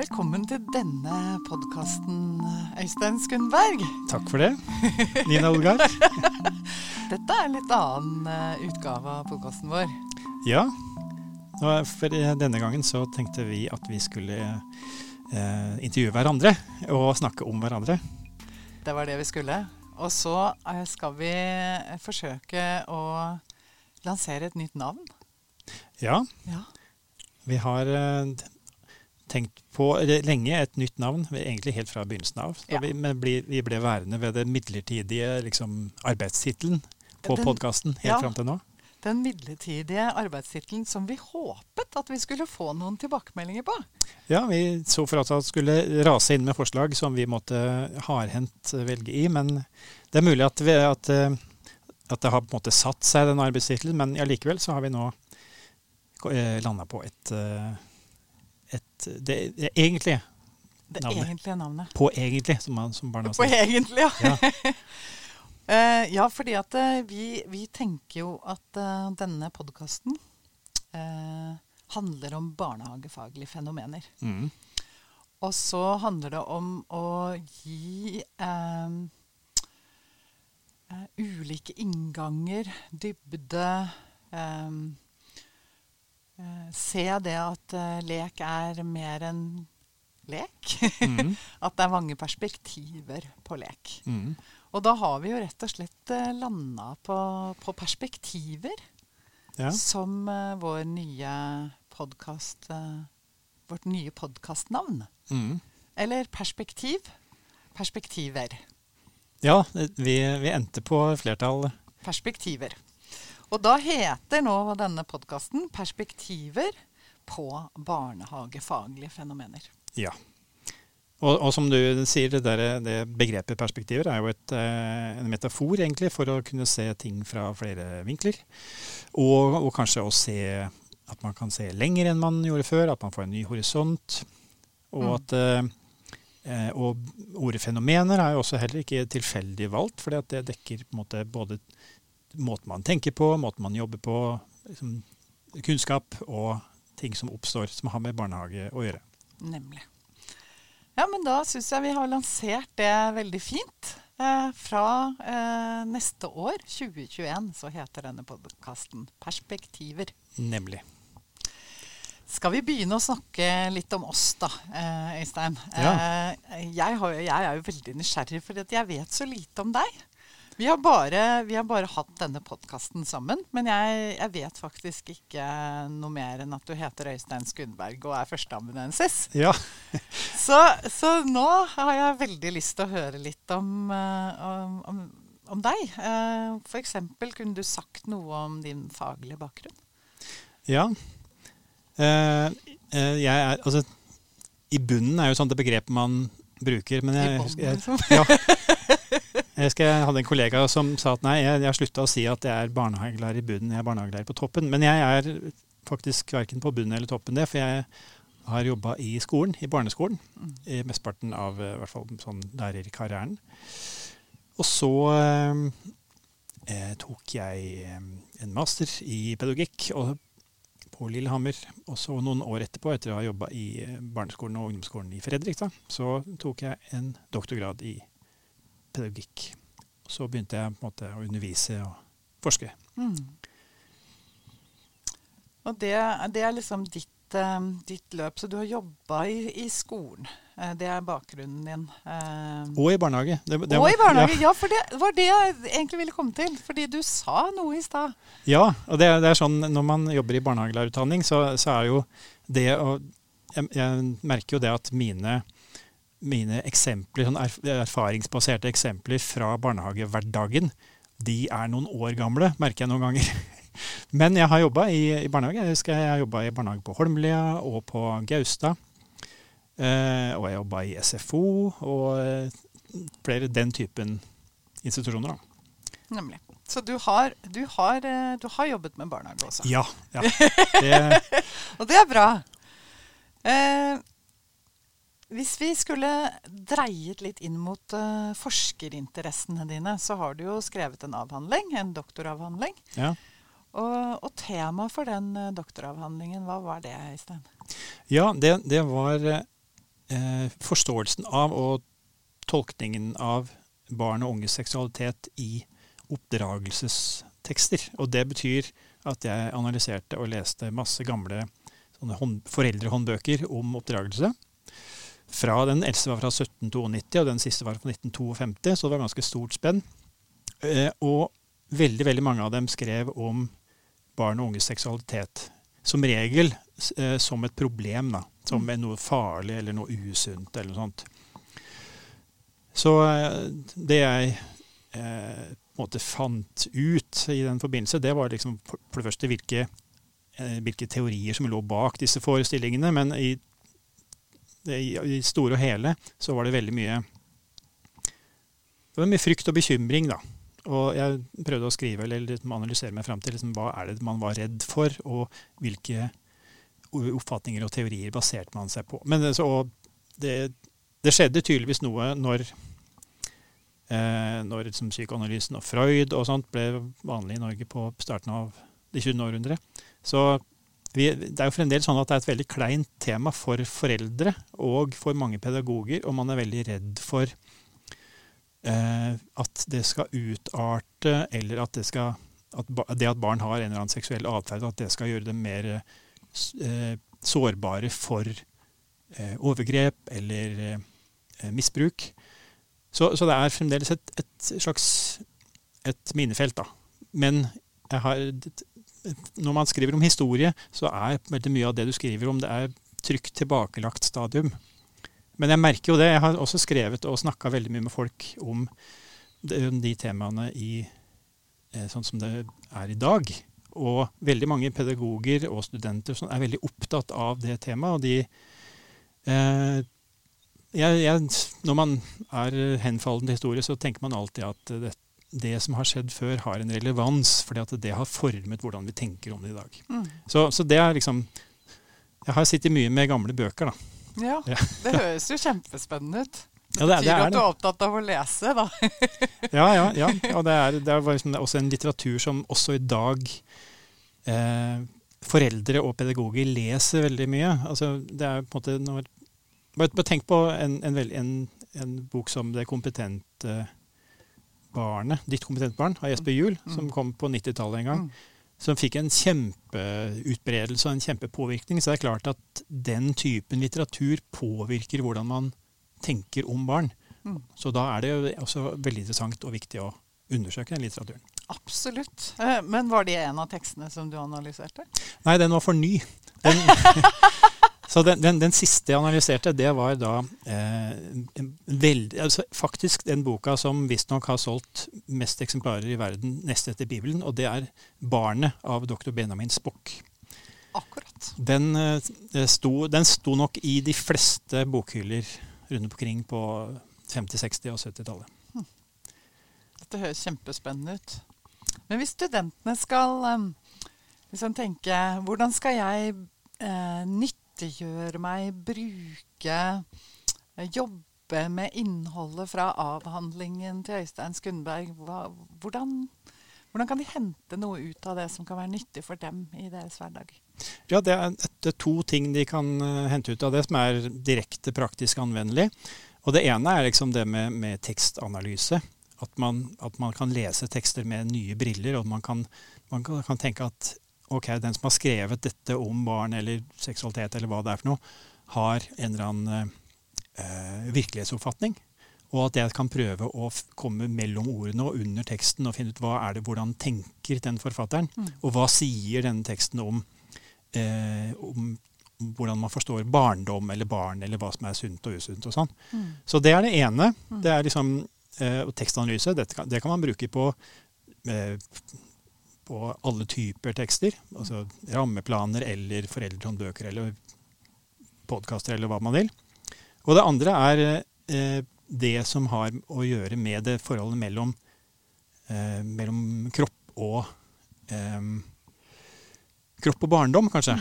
Velkommen til denne podkasten, Øystein Skundberg. Takk for det, Nina Olgar. Dette er en litt annen eh, utgave av podkasten vår. Ja, for denne gangen så tenkte vi at vi skulle eh, intervjue hverandre og snakke om hverandre. Det var det vi skulle. Og så eh, skal vi eh, forsøke å lansere et nytt navn. Ja, Ja. vi har eh, tenkt på lenge et nytt navn, egentlig helt fra begynnelsen av. Ja. vi, men ble, vi ble værende ved den midlertidige liksom, arbeidstittelen på podkasten helt ja. fram til nå. Den midlertidige arbeidstittelen som vi håpet at vi skulle få noen tilbakemeldinger på. Ja, vi så for oss at det skulle rase inn med forslag som vi måtte hardhendt velge i, men det er mulig at, vi, at, eh, at det har på en måte satt seg, den arbeidstittelen, men allikevel så har vi nå landa på et, eh, et det, det egentlige Det Navnet. egentlige navnet. På egentlig, som, man, som barna På egentlig, ja. Ja. uh, ja, fordi at uh, vi, vi tenker jo at uh, denne podkasten handler om barnehagefaglige fenomener. Mm. Og så handler det om å gi ulike innganger, dybde eh, Se det at eh, lek er mer enn lek. Mm. at det er mange perspektiver på lek. Mm. Og da har vi jo rett og slett eh, landa på, på perspektiver Ja. som eh, vår nye podkast eh, Vårt nye podkastnavn. Mm. Eller perspektiv. Perspektiver. ja, vi, vi endte på flertall. Perspektiver. Og da heter nå denne podkasten 'Perspektiver på barnehagefaglige fenomener'. Ja. Og, og som du sier, det, der, det begrepet perspektiver er jo et, eh, en metafor egentlig for å kunne se ting fra flere vinkler. Og, og kanskje å se at man kan se lenger enn man gjorde før, at man får en ny horisont. Og Mm. at eh, eh, og ordet fenomener er jo også heller ikke tilfeldig valgt, for det dekker måte både måten man tenker på, måten man jobber på, liksom, kunnskap og ting som oppstår som har med barnehage å gjøre. Nemlig. Ja, men da syns jeg vi har lansert det veldig fint. Eh, fra eh, neste år, 2021, så heter denne podkasten 'Perspektiver'. Nemlig. Skal vi begynne å snakke litt om oss, da, eh, Øystein? Ja. Eh, jeg, har, jeg er jo veldig nysgjerrig, for jeg vet så lite om deg. Vi har bare, vi har bare hatt denne podkasten sammen, men jeg, jeg vet faktisk ikke noe mer enn at du heter Øystein Skundberg og er førsteamanuensis. Ja. Så, så nå har jeg veldig lyst til å høre litt om, eh, om, om, om deg. Uh, F.eks. kunne du sagt noe om din faglige bakgrunn? ja. Eh, eh, jeg er Altså, i bunnen er jo sånn det begrepet man bruker, men I jeg, bånn, jeg, liksom. ja. husker jeg hadde en kollega som sa at nei, jeg, jeg har slutta å si at jeg er barnehagelærer i bunnen, jeg er barnehagelærer på toppen. Men jeg er faktisk verken på bunnen eller toppen det, for jeg har jobba i skolen, i barneskolen, i mesteparten av eh, i hvert fall sånn lærerkarrieren. Og så eh, eh, tok jeg eh, en master i pedagogikk og, på Lillehammer. Og så noen år etterpå, etter å ha jobba i eh, barneskolen og ungdomsskolen i Fredrikstad, så tok jeg en doktorgrad i pedagogikk. Så begynte jeg måte å undervise og forske. Mm. Og det, det er liksom ditt, eh, ditt løp. Så du har jobba i, i skolen. Eh, det er bakgrunnen din. Eh, Og i barnehage. Det, det og var- i barnehage. Ja, for det var det jeg egentlig ville komme til. Fordi du sa noe i stad. Ja, og det, det er sånn når man jobber i barnehagelærerutdanning, så, så er jo det å jeg, jeg merker jo det at mine, mine eksempler, sånn erfaringsbaserte eksempler fra barnehagehverdagen, de er noen år gamle, merker jeg noen ganger. Men jeg har jobba i, i barnehage. Jeg husker jeg har jobba i barnehage på Holmlia og på Gaustad. Eh, og jeg jobba i SFO og eh, flere den typen institusjoner. da. Nemlig. Så du har, du har, eh, du har jobbet med barnehage også. Ja. ja. Det, Og det er bra. Eh, hvis vi skulle dreiet litt inn mot uh, forskerinteressene dine, så har du jo skrevet en avhandling, en doktoravhandling. ja. Og, og temaet for den uh, doktoravhandlingen, hva var det, Øystein? Ja, det, det var eh, forståelsen av og tolkningen av barn og unges seksualitet i oppdragelsestekster. Og det betyr at jeg analyserte og leste masse gamle hånd, foreldrehåndbøker om oppdragelse. Fra Den eldste var fra 1792, og den siste var fra 1952, så det var ganske stort spenn. Eh, og veldig, veldig mange av dem skrev om barn og unges seksualitet. Som regel eh, som et problem, da. Som mm. noe farlig eller noe usunt eller noe sånt. Så eh, det jeg eh, på en måte fant ut i den forbindelse, det var liksom for, det første hvilke, hvilke, teorier som lå bak disse forestillingene. Men i, i, i store og hele så var det veldig mye det var mye frykt og bekymring, da. Og jeg prøvde å skrive eller liksom analysere meg fram til liksom, hva er det man var redd for, og hvilke oppfatninger og teorier baserte man seg på. Men så, det, det, skjedde tydeligvis noe når, eh, når liksom, psykoanalysen og Freud og sånt ble vanlig i Norge på starten av det 20. århundret. Så vi, det er jo fremdeles sånn at det er et veldig kleint tema for foreldre og for mange pedagoger, og man er veldig redd for eh, at det skal utarte, eller at det, skal, at det at barn har en eller annen seksuell atferd, at det skal gjøre dem mer eh, sårbare for eh, overgrep eller eh, misbruk. Så, så, det er fremdeles et, et slags et minefelt, da. Men jeg har, når man skriver om historie, så er veldig mye av det du skriver om, det er trygt tilbakelagt stadium. Men jeg merker jo det. Jeg har også skrevet og snakka veldig mye med folk om de, de temaene i, eh, sånn som det er i dag. Og veldig mange pedagoger og studenter som er veldig opptatt av det temaet. Og de eh, jeg, jeg, Når man er henfallen til historie, så tenker man alltid at det, det som har skjedd før, har en relevans, fordi at det har formet hvordan vi tenker om det i dag. Mm. Så, så, det er liksom Jeg har sittet mye med gamle bøker, da. Ja, det høres jo kjempespennende ut. Det, ja, det, betyr det at du er opptatt av å lese, da. ja, ja, ja. Og det er, det er liksom også en litteratur som også i dag eh, foreldre og pedagoger leser veldig mye. Altså, det er på en måte når, bare, bare, tenk på en, en, en, en, bok som 'Det kompetente barnet', 'Ditt kompetente barn' av Jesper Juel, mm. som kom på 90-tallet en gang. Mm som fikk en kjempeutbredelse og en kjempepåvirkning. Så det er klart at den typen litteratur påvirker hvordan man tenker om barn. Mm. Så da er det jo også veldig interessant og viktig å undersøke den litteraturen. Absolutt. Eh, men var det en av tekstene som du analyserte? Nei, den var for ny. Den, Så den, den, den, siste jeg analyserte, det var da eh, veld, altså faktisk den boka som visstnok har solgt mest eksemplarer i verden nest etter Bibelen, og det er 'Barnet' av dr. Benjamin Spock. Akkurat. Den, eh, sto, den sto nok i de fleste bokhyller rundt omkring på 50-, 60- og 70-tallet. Hm. Dette høres kjempespennende ut. Men hvis studentene skal liksom tenke Hvordan skal jeg eh, nytte nyttiggjøre meg, bruke, eh, jobbe med innholdet fra avhandlingen til Øystein Skundberg? Hva, hvordan, hvordan, kan de hente noe ut av det som kan være nyttig for dem i deres hverdag? Ja, Det er, det er to ting de kan uh, hente ut av det som er direkte praktisk anvendelig. Og Det ene er liksom det med, med tekstanalyse. At man, at man, kan lese tekster med nye briller. og man kan, man kan, kan tenke at ok, den som har skrevet dette om barn eller seksualitet, eller hva det er for noe, har en eller annen eh, virkelighetsoppfatning. Og at jeg kan prøve å komme mellom ordene og under teksten og finne ut hva er det, hvordan tenker den forfatteren, mm. og hva sier denne teksten om, eh, om, hvordan man forstår barndom eller barn, eller hva som er sunt og usunt. og sånn. Mm. Så det er det ene. Mm. Det er liksom eh, tekstanalyse. Det kan, det kan man bruke på eh, på alle typer tekster. Altså rammeplaner eller foreldrehåndbøker eller podkaster eller hva man vil. Og det andre er eh, det som har å gjøre med det forholdet mellom, eh, mellom kropp og eh, kropp og barndom, kanskje.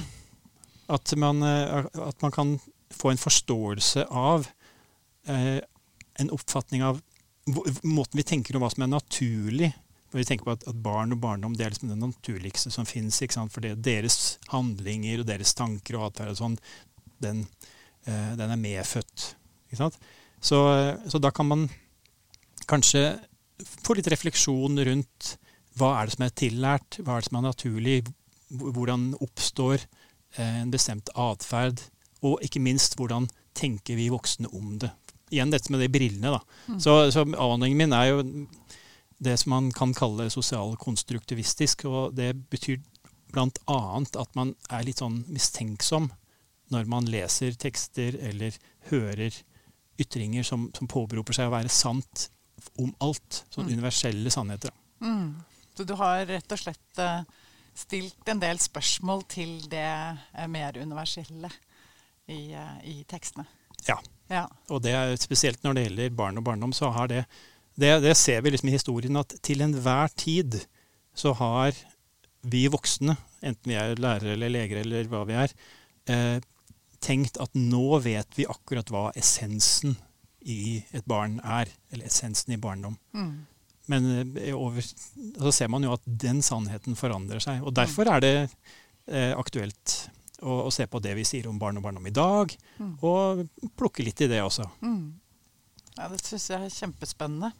At man, eh, at man, kan få en forståelse av eh, en oppfatning av måten vi tenker om hva som er naturlig når vi tenker på at, at, barn og barndom det er liksom det naturligste som fins. For deres handlinger og deres tanker og atferd og sånn, den eh, den er medfødt. Ikke sant? Så, så da kan man kanskje få litt refleksjon rundt hva er det som er tillært, hva er det som er naturlig, hvordan oppstår eh, en bestemt atferd, og ikke minst hvordan tenker vi voksne om det. Igjen dette med de brillene. da. Mm. Så, så avhandlingen min er jo det som man kan kalle sosialkonstruktivistisk, og det betyr bl.a. at man er litt sånn mistenksom når man leser tekster eller hører ytringer som, som påberoper seg å være sant om alt. Sånn Mm. universelle sannheter. Mm. Så du har rett og slett eh, stilt en del spørsmål til det eh, mer universelle i, eh, i tekstene. Ja. Ja. Og det er spesielt når det gjelder barn og barndom, så har det Det, det ser vi liksom i historien at til enhver tid så har vi voksne, enten vi er lærere eller leger eller hva vi er, eh, tenkt at nå vet vi akkurat hva essensen i et barn er. Eller essensen i barndom. Mm. Men eh, over, så ser man jo at den sannheten forandrer seg. Og derfor er det eh, aktuelt å, å se på det vi sier om barn og barndom i dag, Mm. og plukke litt i det også. Mm. Ja, det syns jeg er kjempespennende.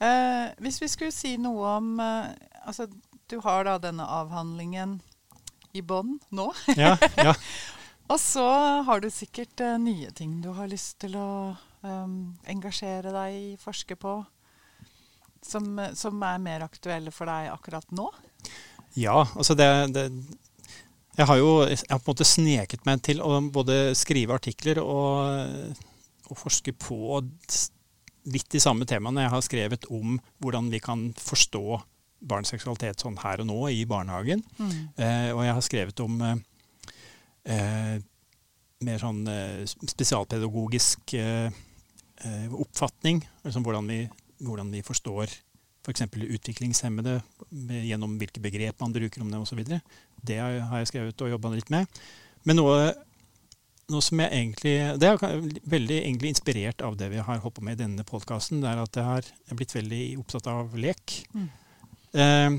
Eh, hvis vi skulle si noe om eh, Altså, du har da denne avhandlingen i bånn nå. Ja, ja. Og så har du sikkert eh, nye ting du har lyst til å em, engasjere deg i, forske på, som, eh, som er mer aktuelle for deg akkurat nå. ja altså det, det Jeg har jo jeg har på en måte sneket meg til å både skrive artikler og, og forske på litt de samme temaene jeg har skrevet om hvordan vi kan forstå barns seksualitet sånn her og nå i barnehagen. Eh, og jeg har skrevet om eh, eh, mer sånn eh, spesialpedagogisk eh, eh, oppfatning. Altså hvordan vi, hvordan vi forstår f.eks. utviklingshemmede med, gjennom hvilke begrep man bruker om det osv. Det har jeg skrevet og jobba litt med. Men noe, noe som jeg egentlig Det er veldig egentlig inspirert av det vi har holdt på med i denne podkasten. Det er at jeg har er blitt veldig opptatt av lek. Mm. Eh,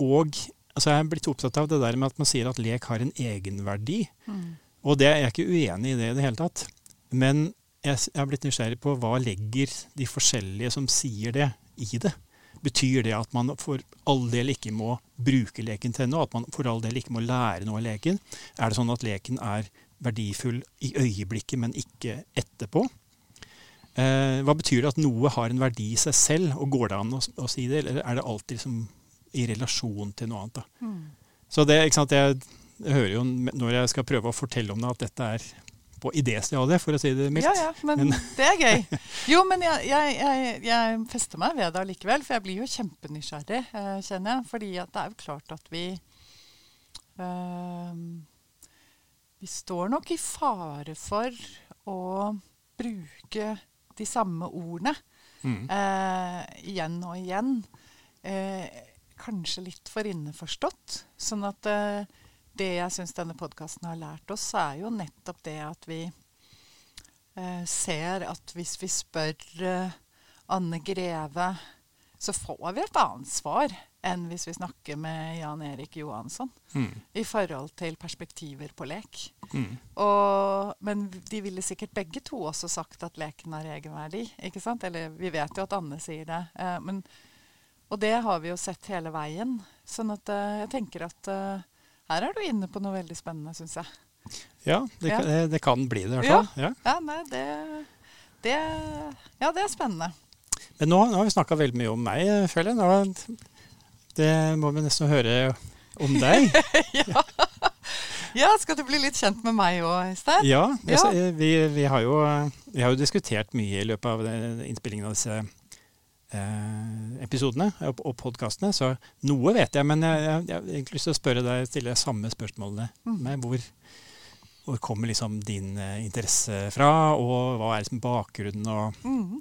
og altså jeg er blitt opptatt av det der med at man sier at lek har en egenverdi. Mm. Og det er jeg ikke uenig i det i det hele tatt. Men jeg jeg har blitt nysgjerrig på hva legger de forskjellige som sier det, i det. Betyr det at man for all del ikke må bruke leken til noe? At man for all del ikke må lære noe av leken? Er det sånn at leken er verdifull i øyeblikket, men ikke etterpå? Eh, hva betyr det at noe har en verdi i seg selv, og går det an å, å si det, eller er det alltid liksom i relasjon til noe annet? da? Mm. Så det, ikke sant, jeg, jeg hører jo når jeg skal prøve å fortelle om det, at dette er på idéstadiet, for å si det mildt. Ja, ja, men, Men- det er gøy. Jo, men jeg, jeg, jeg, fester meg ved det allikevel, for jeg blir jo kjempenysgjerrig, eh, kjenner jeg. Fordi det er jo klart at vi eh, Vi står nok i fare for å bruke de samme ordene Mm. eh, igjen og igjen. Eh, kanskje litt for innforstått. Sånn at eh, det jeg syns denne podkasten har lært oss, er jo nettopp det at vi eh, ser at hvis vi spør eh, Anne Greve, så får vi et annet svar enn hvis vi snakker med Jan Erik Johansson Mm. i forhold til perspektiver på lek. Mm. Og, men de ville sikkert begge to også sagt at leken har egenverdi. ikke sant? Eller vi vet jo at Anne sier det. Eh, men, og det har vi jo sett hele veien. Sånn at eh, jeg tenker at eh, her er du inne på noe veldig spennende, syns jeg. Ja, det, Ja. kan- det, det kan bli det i hvert Ja. Ja. Ja, nei, det, det Ja, det er spennende. Men nå, nå har vi snakka veldig mye om meg, eh, føler jeg. Nå, det må vi nesten høre om deg. ja. ja, skal du bli litt kjent med meg òg, Øystein? Ja, Ja. s- vi, vi, har jo, vi har jo diskutert mye i løpet av det- innspillingen av disse eh, episodene og, og podkastene, så noe vet jeg. Men jeg, jeg, jeg har egentlig lyst til å spørre deg, stille deg samme spørsmålene. Mm. Med hvor, hvor kommer liksom din eh, interesse fra, og hva er liksom bakgrunnen? Og, Mhm.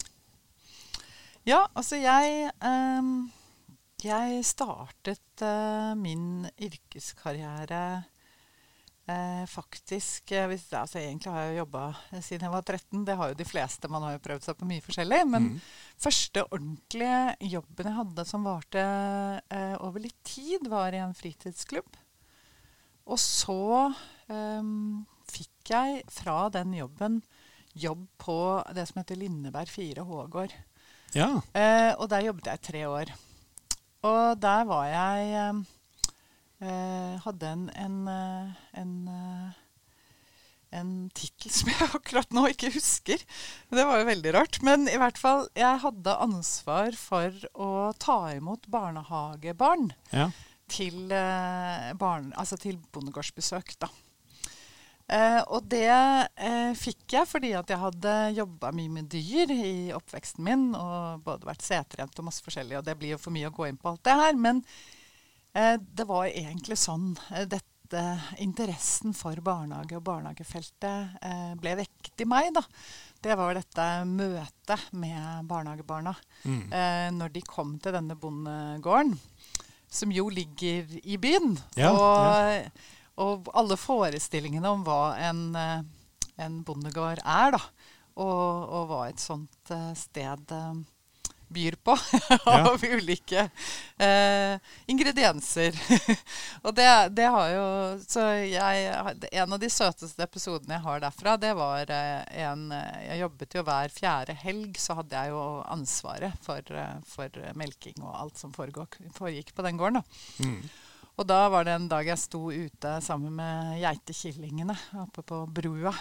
Ja, altså jeg eh, Jeg startet eh, min yrkeskarriere eh, faktisk eh, hvis, altså Egentlig har jeg jobba siden jeg var 13. Det har jo de fleste. Man har jo prøvd seg på mye forskjellig. Men Mm. første ordentlige jobben jeg hadde som varte eh, over litt tid, var i en fritidsklubb. Og så, ehm, fikk jeg fra den jobben jobb på det som heter Lindeberg 4 Hågård. Ja. Eh, og der jobbet jeg tre år. Og der var jeg eh, eh Hadde en, en, eh, en, eh, en tittel som jeg akkurat nå ikke husker. Det var jo veldig rart. Men i hvert fall, jeg hadde ansvar for å ta imot barnehagebarn ja. til, eh, barn, altså til bondegårdsbesøk. da. Eh, og det eh, fikk jeg fordi at jeg hadde jobba mye med dyr i oppveksten min. Og både vært seterjente og masse forskjellig, og det blir jo for mye å gå inn på alt det her. Men eh, det var egentlig sånn eh, dette interessen for barnehage og barnehagefeltet eh, ble vekket i meg. da. Det var dette møtet med barnehagebarna Mm. eh, når de kom til denne bondegården, som jo ligger i byen. Ja, og, og alle forestillingene om hva en, eh, en bondegård er, da. Og, og hva et sånt eh, sted eh, byr på av ulike eh, ingredienser. og det, det har jo Så jeg En av de søteste episodene jeg har derfra, det var en Jeg jobbet jo hver fjerde helg, så hadde jeg jo ansvaret for, for melking og alt som foregikk på den gården. da. Mm. Og da var det en dag jeg sto ute sammen med geitekillingene oppe på brua.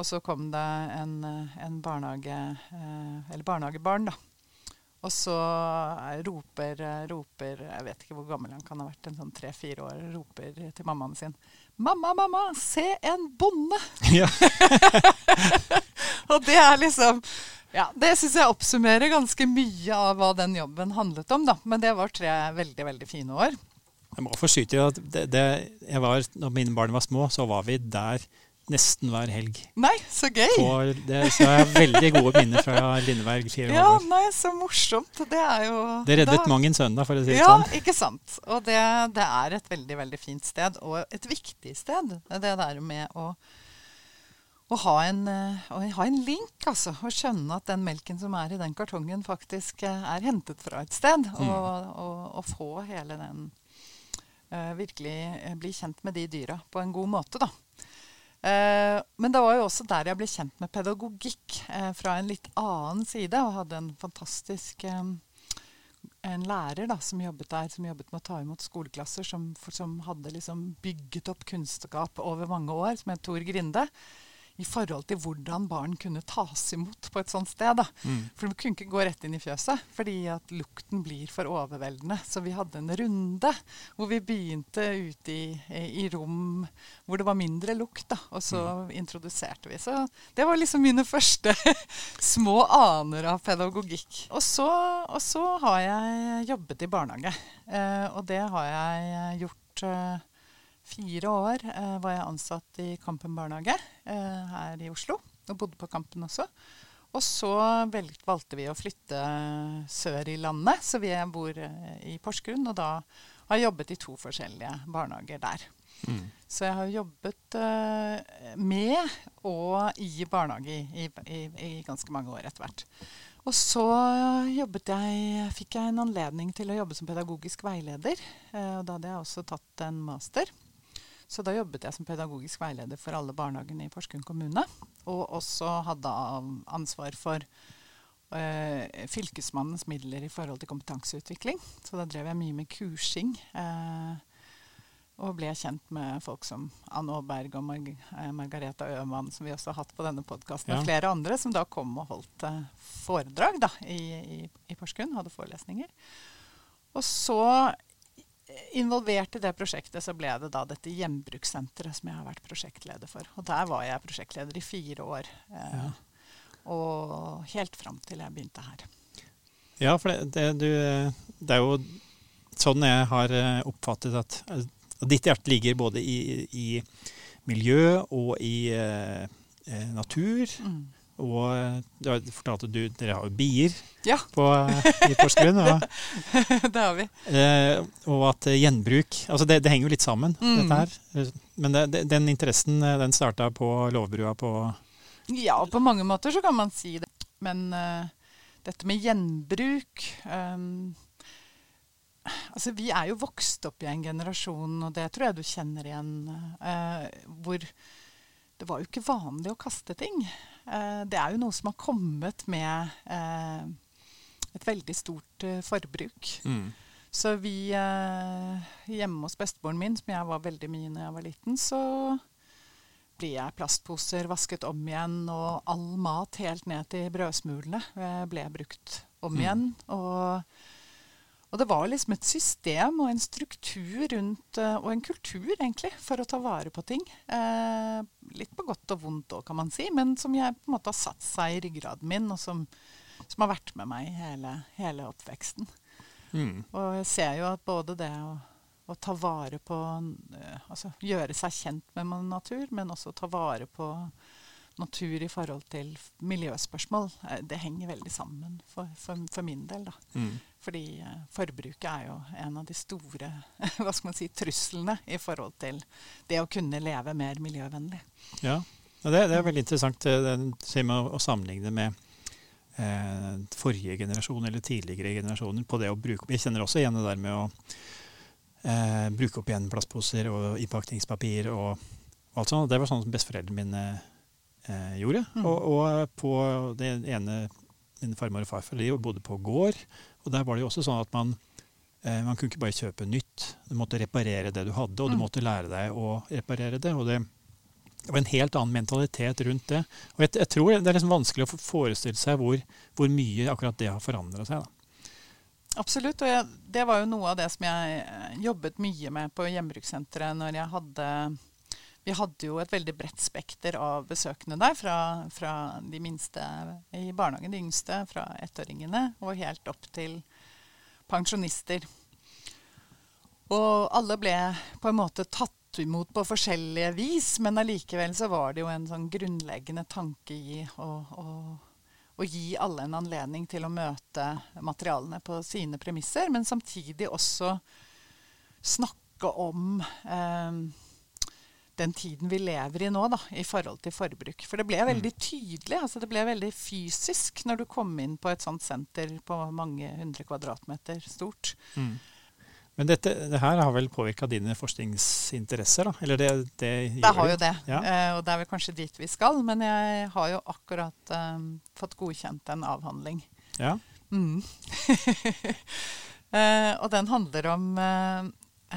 Og så kom det en, en barnehage, eh, eller barnehagebarn, da. Og så eh, roper, eh, roper Jeg vet ikke hvor gammel han kan ha vært, en sånn tre-fire år, roper til mammaen sin 'Mamma, mamma, se en bonde!' ja. Og det er liksom ja, Det syns jeg oppsummerer ganske mye av hva den jobben handlet om. da. Men det var tre veldig veldig fine år. Jeg må få skyte at det, det, jeg var, når mine barn var små, så var vi der nesten hver helg. Nei, så gøy! Det, så jeg har veldig gode minner fra Lindeberg fire Ja, år. nei, så morsomt. Det er jo Det reddet da- mang en søndag, for å si det Ja, sånn. ikke sant. Og det, det er et veldig, veldig fint sted, og et viktig sted. Det der med å, å, ha, en, eh, å ha en link, altså. Og skjønne at den melken som er i den kartongen, faktisk eh, er hentet fra et sted. Mm. Og, og, og få hele den Virkelig eh, bli kjent med de dyra på en god måte, da. Eh, men det var jo også der jeg ble kjent med pedagogikk eh, fra en litt annen side, og hadde en fantastisk eh, en lærer da, som jobbet der, som jobbet med å ta imot skoleklasser, som, som hadde liksom bygget opp kunnskap over mange år, som het Tor Grinde, i forhold til hvordan barn kunne tas imot på et sånt sted. Da. Mm. For vi kunne ikke gå rett inn i fjøset, fordi at lukten blir for overveldende. Så vi hadde en runde hvor vi begynte ute i, i rom hvor det var mindre lukt, da, og så introduserte vi. Så det var liksom mine første små aner av pedagogikk. Og så, og så har jeg jobbet i barnehage, eh, og det har jeg gjort eh, fire år eh, var jeg ansatt i Kampen barnehage eh, her i Oslo. Og bodde på Kampen også. Og så valgte vi å flytte sør i landet, så vi bor eh, i Porsgrunn. Og da har jeg jobbet i to forskjellige barnehager der. Mm. Så jeg har jobbet eh, med og i barnehage i, i, i ganske mange år etter hvert. Og så jobbet jeg, fikk jeg en anledning til å jobbe som pedagogisk veileder. Eh, og da hadde jeg også tatt en master. Så da jobbet jeg som pedagogisk veileder for alle barnehagene i Porsgrunn kommune. Og også hadde ansvar for eh, fylkesmannens midler i forhold til kompetanseutvikling. Så da drev jeg mye med kursing. Eh, og ble kjent med folk som Anne Aaberg og Marg eh, Margareta Øhmann, som vi også har hatt på denne podkasten, Ja. og flere andre som da kom og holdt eh, foredrag da, i, i, i Porsgrunn, hadde forelesninger. Og så involvert i det prosjektet så ble det da dette gjenbrukssenteret som jeg har vært prosjektleder for. Og der var jeg prosjektleder i fire år. Eh, Ja. Og helt fram til jeg begynte her. Ja, for det, det, du, det er jo sånn jeg har eh, oppfattet at at ditt hjerte ligger både i, i miljø og i eh, eh, natur. Mm. Og eh, du har fortalt at du, dere har jo bier Ja, på, eh, i Porsgrunn. Og, det har vi. eh, og at gjenbruk altså det, det henger jo litt sammen, Mm. dette her. Men det, den interessen den starta på Lovbrua på Ja, på mange måter så kan man si det. Men uh, dette med gjenbruk um, Altså, vi er jo vokst opp i en generasjon, og det tror jeg du kjenner igjen, uh, hvor det var jo ikke vanlig å kaste ting. Eh, det er jo noe som har kommet med eh, et veldig stort eh, forbruk. Mm. Så vi hjemme hos bestemoren min, som jeg var veldig mye da jeg var liten, så blir jeg plastposer vasket om igjen, og all mat helt ned til brødsmulene ble brukt om Mm. igjen. Og, og det var liksom et system og en struktur rundt, eh, og en kultur egentlig, for å ta vare på ting. Eh, litt på godt og vondt òg, kan man si, men som jeg på en måte har satt seg i ryggraden min, og som, som har vært med meg hele, hele oppveksten. Mm. Og jeg ser jo at både det å, å ta vare på eh, Altså gjøre seg kjent med natur, men også ta vare på natur i forhold til miljøspørsmål, eh, det henger veldig sammen for, for, for min del. da. Mm. Fordi eh, forbruket er jo en av de store hva skal man si, truslene i forhold til det å kunne leve mer miljøvennlig. Ja, det, det er veldig interessant eh, å sammenligne med eh, forrige generasjon eller tidligere generasjoner på det å bruke opp. Jeg kjenner også igjen det der med å eh, bruke opp igjen plastposer og innpakningspapir og alt sånt. Det var sånn som besteforeldrene mine eh, gjorde. Mm. Og, og på det ene Min farmor og farfar de bodde på gård, og der var det jo også sånn at man eh, man kunne ikke bare kjøpe nytt. Du måtte reparere det du hadde, og du Mm. måtte lære deg å reparere det. og det det var en helt annen mentalitet rundt det. Og jeg, jeg tror Det er liksom vanskelig å forestille seg hvor, hvor mye akkurat det har forandra seg. Da. Absolutt. Og jeg, det var jo noe av det som jeg eh, jobbet mye med på hjemmebrukssenteret når jeg hadde Vi hadde jo et veldig bredt spekter av besøkende der, fra, fra de minste i barnehagen, de yngste, fra ettåringene, og helt opp til pensjonister. Og alle ble på en måte tatt imot på forskjellige vis, men allikevel så var det jo en sånn grunnleggende tanke i å, å, å gi alle en anledning til å møte materialene på sine premisser, men samtidig også snakke om eh, den tiden vi lever i nå, da, i forhold til forbruk. For det ble veldig tydelig, altså det ble veldig fysisk når du kom inn på et sånt senter på mange hundre kvadratmeter stort. Men dette, det her har vel påvirka dine forskningsinteresser? da? Eller det, det Det har jo det, Ja. eh, og det er vel kanskje dit vi skal. Men jeg har jo akkurat eh, fått godkjent en avhandling. Ja. Mm. Eh, og den handler om eh,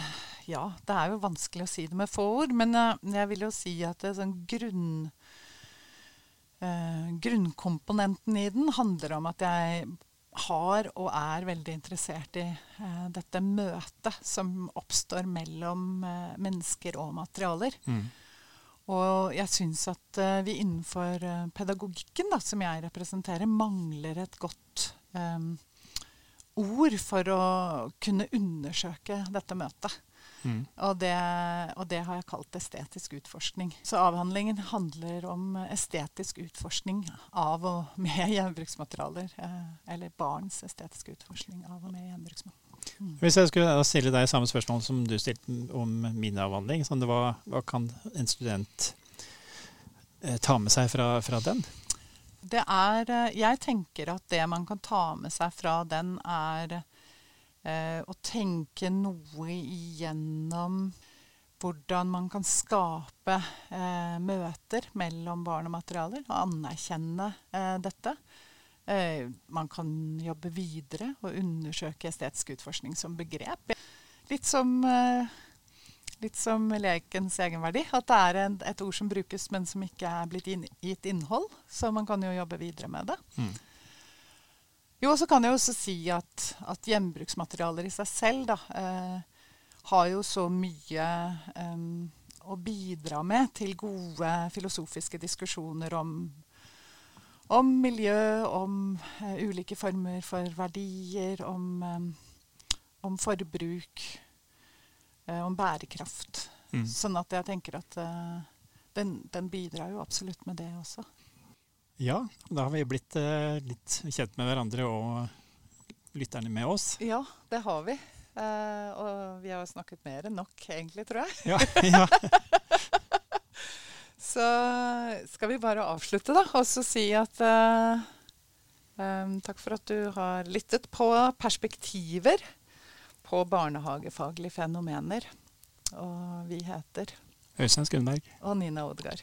Ja, det er jo vanskelig å si det med få ord, men eh, jeg vil jo si at det er sånn grunn... eh, grunnkomponenten i den handler om at jeg har og er veldig interessert i eh, dette møtet som oppstår mellom eh, mennesker og materialer. Mm. Og jeg syns at uh, vi innenfor uh, pedagogikken, da, som jeg representerer, mangler et godt um, ord for å kunne undersøke dette møtet. Mm. Og det, og det har jeg kalt estetisk utforskning. Så avhandlingen handler om estetisk utforskning av og med gjenbruksmaterialer. Eh, eller barns estetisk utforskning av og med gjenbruksmaterialer. Mm. Hvis jeg skulle stille deg samme spørsmål som du stilte om min avhandling, sånn det var, hva kan en student eh, ta med seg fra, fra den? Det er eh, Jeg tenker at det man kan ta med seg fra den, er eh, å tenke noe igjennom hvordan man kan skape eh, møter mellom barn og materialer, og anerkjenne eh, dette. Eh, man kan jobbe videre og undersøke estetisk utforskning som begrep. Litt som, eh, litt som lekens egenverdi. At det er en, et ord som brukes, men som ikke er blitt inn, gitt innhold. Så man kan jo jobbe videre med det. Mm. Jo, og så kan jeg også si at, at gjenbruksmaterialer i seg selv da, eh, har jo så mye eh, å bidra med til gode filosofiske diskusjoner om, om miljø, om eh, ulike former for verdier, om, eh, om forbruk, eh, om bærekraft. Mm. Sånn at jeg tenker at eh, den, den bidrar jo absolutt med det også. Ja, da har vi blitt eh, litt kjent med hverandre og lytterne med oss. Ja, det har vi. Eh, og vi har snakket mer enn nok, egentlig, tror jeg. Ja, ja. Så skal vi bare avslutte, da, og så si at eh, em, Takk for at du har lyttet på perspektiver på barnehagefaglige fenomener. Og vi heter Øystein Skundberg. og Nina dag.